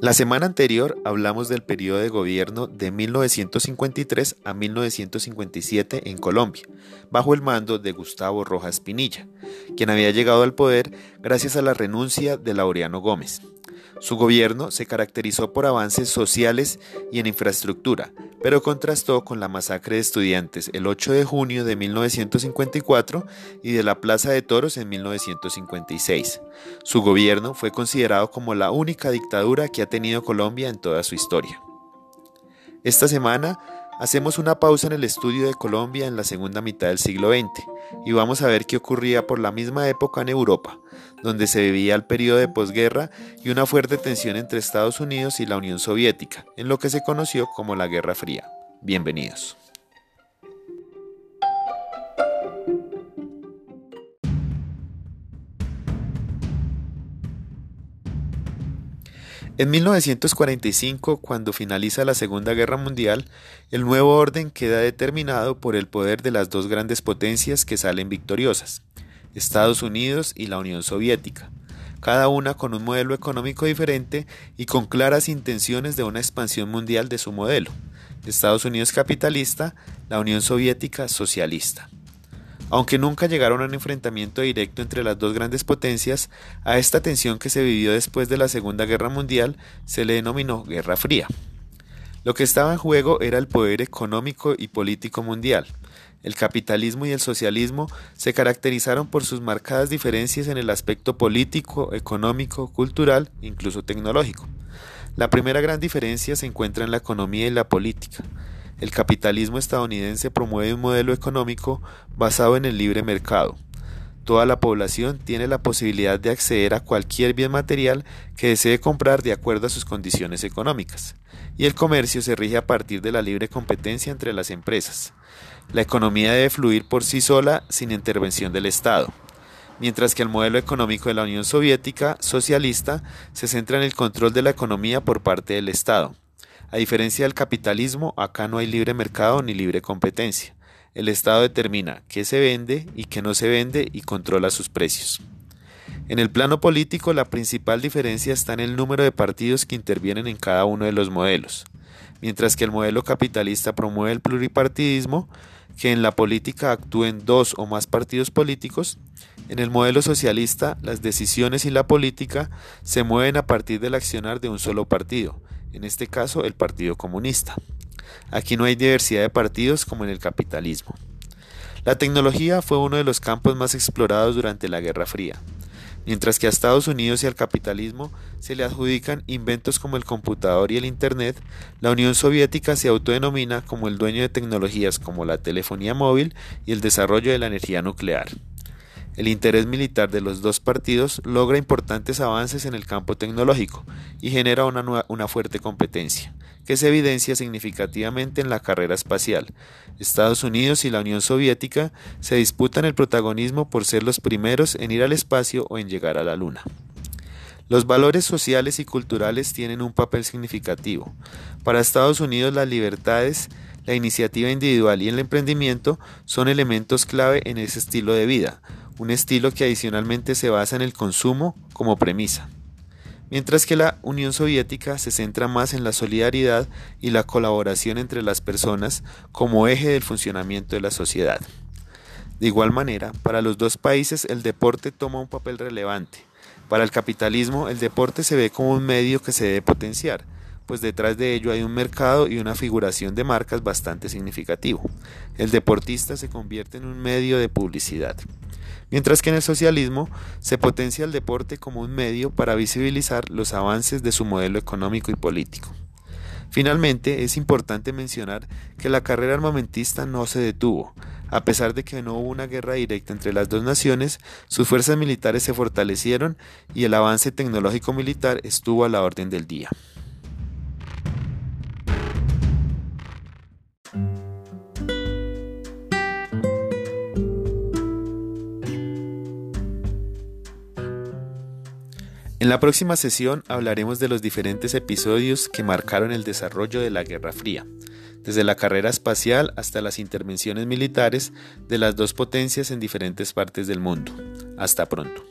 La semana anterior hablamos del periodo de gobierno de 1953 a 1957 en Colombia, bajo el mando de Gustavo Rojas Pinilla, quien había llegado al poder gracias a la renuncia de Laureano Gómez. Su gobierno se caracterizó por avances sociales y en infraestructura, pero contrastó con la masacre de estudiantes el 8 de junio de 1954 y de la Plaza de Toros en 1956. Su gobierno fue considerado como la única dictadura que ha tenido Colombia en toda su historia. Esta semana hacemos una pausa en el estudio de Colombia en la segunda mitad del siglo XX y vamos a ver qué ocurría por la misma época en Europa, donde se vivía el periodo de posguerra y una fuerte tensión entre Estados Unidos y la Unión Soviética, en lo que se conoció como la Guerra Fría. Bienvenidos. En 1945, cuando finaliza la Segunda Guerra Mundial, el nuevo orden queda determinado por el poder de las dos grandes potencias que salen victoriosas, Estados Unidos y la Unión Soviética, cada una con un modelo económico diferente y con claras intenciones de una expansión mundial de su modelo. Estados Unidos capitalista, la Unión Soviética socialista. Aunque nunca llegaron a un enfrentamiento directo entre las dos grandes potencias, a esta tensión que se vivió después de la Segunda Guerra Mundial se le denominó Guerra Fría. Lo que estaba en juego era el poder económico y político mundial, el capitalismo y el socialismo se caracterizaron por sus marcadas diferencias en el aspecto político, económico, cultural, incluso tecnológico. La primera gran diferencia se encuentra en la economía y la política. El capitalismo estadounidense promueve un modelo económico basado en el libre mercado. Toda la población tiene la posibilidad de acceder a cualquier bien material que desee comprar de acuerdo a sus condiciones económicas, y el comercio se rige a partir de la libre competencia entre las empresas. La economía debe fluir por sí sola sin intervención del Estado, mientras que el modelo económico de la Unión Soviética socialista se centra en el control de la economía por parte del Estado. A diferencia del capitalismo, acá no hay libre mercado ni libre competencia. El Estado determina qué se vende y qué no se vende y controla sus precios. En el plano político, la principal diferencia está en el número de partidos que intervienen en cada uno de los modelos. Mientras que el modelo capitalista promueve el pluripartidismo, que en la política actúen dos o más partidos políticos, en el modelo socialista las decisiones y la política se mueven a partir del accionar de un solo partido, en este caso el Partido Comunista. Aquí no hay diversidad de partidos como en el capitalismo. La tecnología fue uno de los campos más explorados durante la Guerra Fría. Mientras que a Estados Unidos y al capitalismo se le adjudican inventos como el computador y el Internet, la Unión Soviética se autodenomina como el dueño de tecnologías como la telefonía móvil y el desarrollo de la energía nuclear. El interés militar de los dos partidos logra importantes avances en el campo tecnológico y genera una, fuerte competencia, que se evidencia significativamente en la carrera espacial. Estados Unidos y la Unión Soviética se disputan el protagonismo por ser los primeros en ir al espacio o en llegar a la Luna. Los valores sociales y culturales tienen un papel significativo. Para Estados Unidos las libertades la iniciativa individual y el emprendimiento son elementos clave en ese estilo de vida, un estilo que adicionalmente se basa en el consumo como premisa, mientras que la Unión Soviética se centra más en la solidaridad y la colaboración entre las personas como eje del funcionamiento de la sociedad. De igual manera, para los dos países el deporte toma un papel relevante. Para el capitalismo, el deporte se ve como un medio que se debe potenciar, pues detrás de ello hay un mercado y una figuración de marcas bastante significativo. El deportista se convierte en un medio de publicidad mientras que en el socialismo se potencia el deporte como un medio para visibilizar los avances de su modelo económico y político. Finalmente, es importante mencionar que la carrera armamentista no se detuvo. A pesar de que no hubo una guerra directa entre las dos naciones, sus fuerzas militares se fortalecieron y el avance tecnológico militar estuvo a la orden del día. En la próxima sesión hablaremos de los diferentes episodios que marcaron el desarrollo de la Guerra Fría, desde la carrera espacial hasta las intervenciones militares de las dos potencias en diferentes partes del mundo. Hasta pronto.